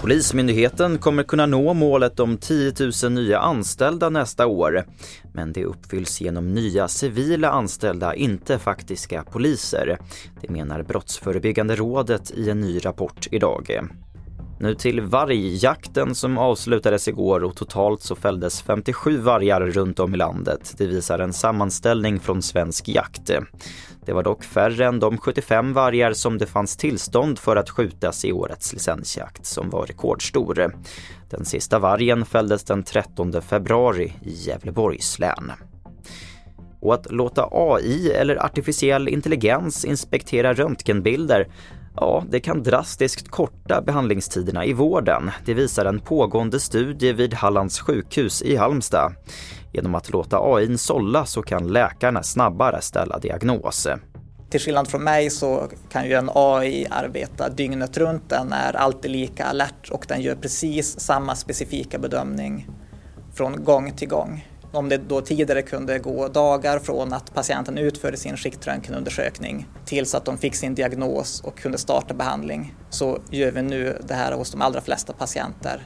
Polismyndigheten kommer kunna nå målet om 10 000 nya anställda nästa år. Men det uppfylls genom nya civila anställda, inte faktiska poliser. Det menar Brottsförebyggande rådet i en ny rapport idag. Nu till vargjakten som avslutades igår och totalt så fälldes 57 vargar runt om i landet. Det visar en sammanställning från Svensk Jakt. Det var dock färre än de 75 vargar som det fanns tillstånd för att skjutas i årets licensjakt som var rekordstor. Den sista vargen fälldes den 13 februari i Gävleborgs län. Och att låta AI eller artificiell intelligens inspektera röntgenbilder Ja, det kan drastiskt korta behandlingstiderna i vården. Det visar en pågående studie vid Hallands sjukhus i Halmstad. Genom att låta AI sålla så kan läkarna snabbare ställa diagnos. Till skillnad från mig så kan ju en AI arbeta dygnet runt. Den är alltid lika alert och den gör precis samma specifika bedömning från gång till gång. Om det då tidigare kunde gå dagar från att patienten utförde sin skiktröntgenundersökning tills att de fick sin diagnos och kunde starta behandling så gör vi nu det här hos de allra flesta patienter.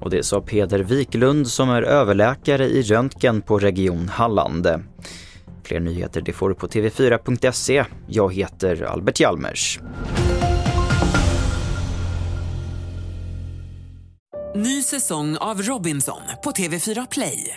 Och det sa Peder Wiklund som är överläkare i röntgen på Region Halland. Fler nyheter det får du på tv4.se. Jag heter Albert Hjalmers. Ny säsong av Robinson på TV4 Play.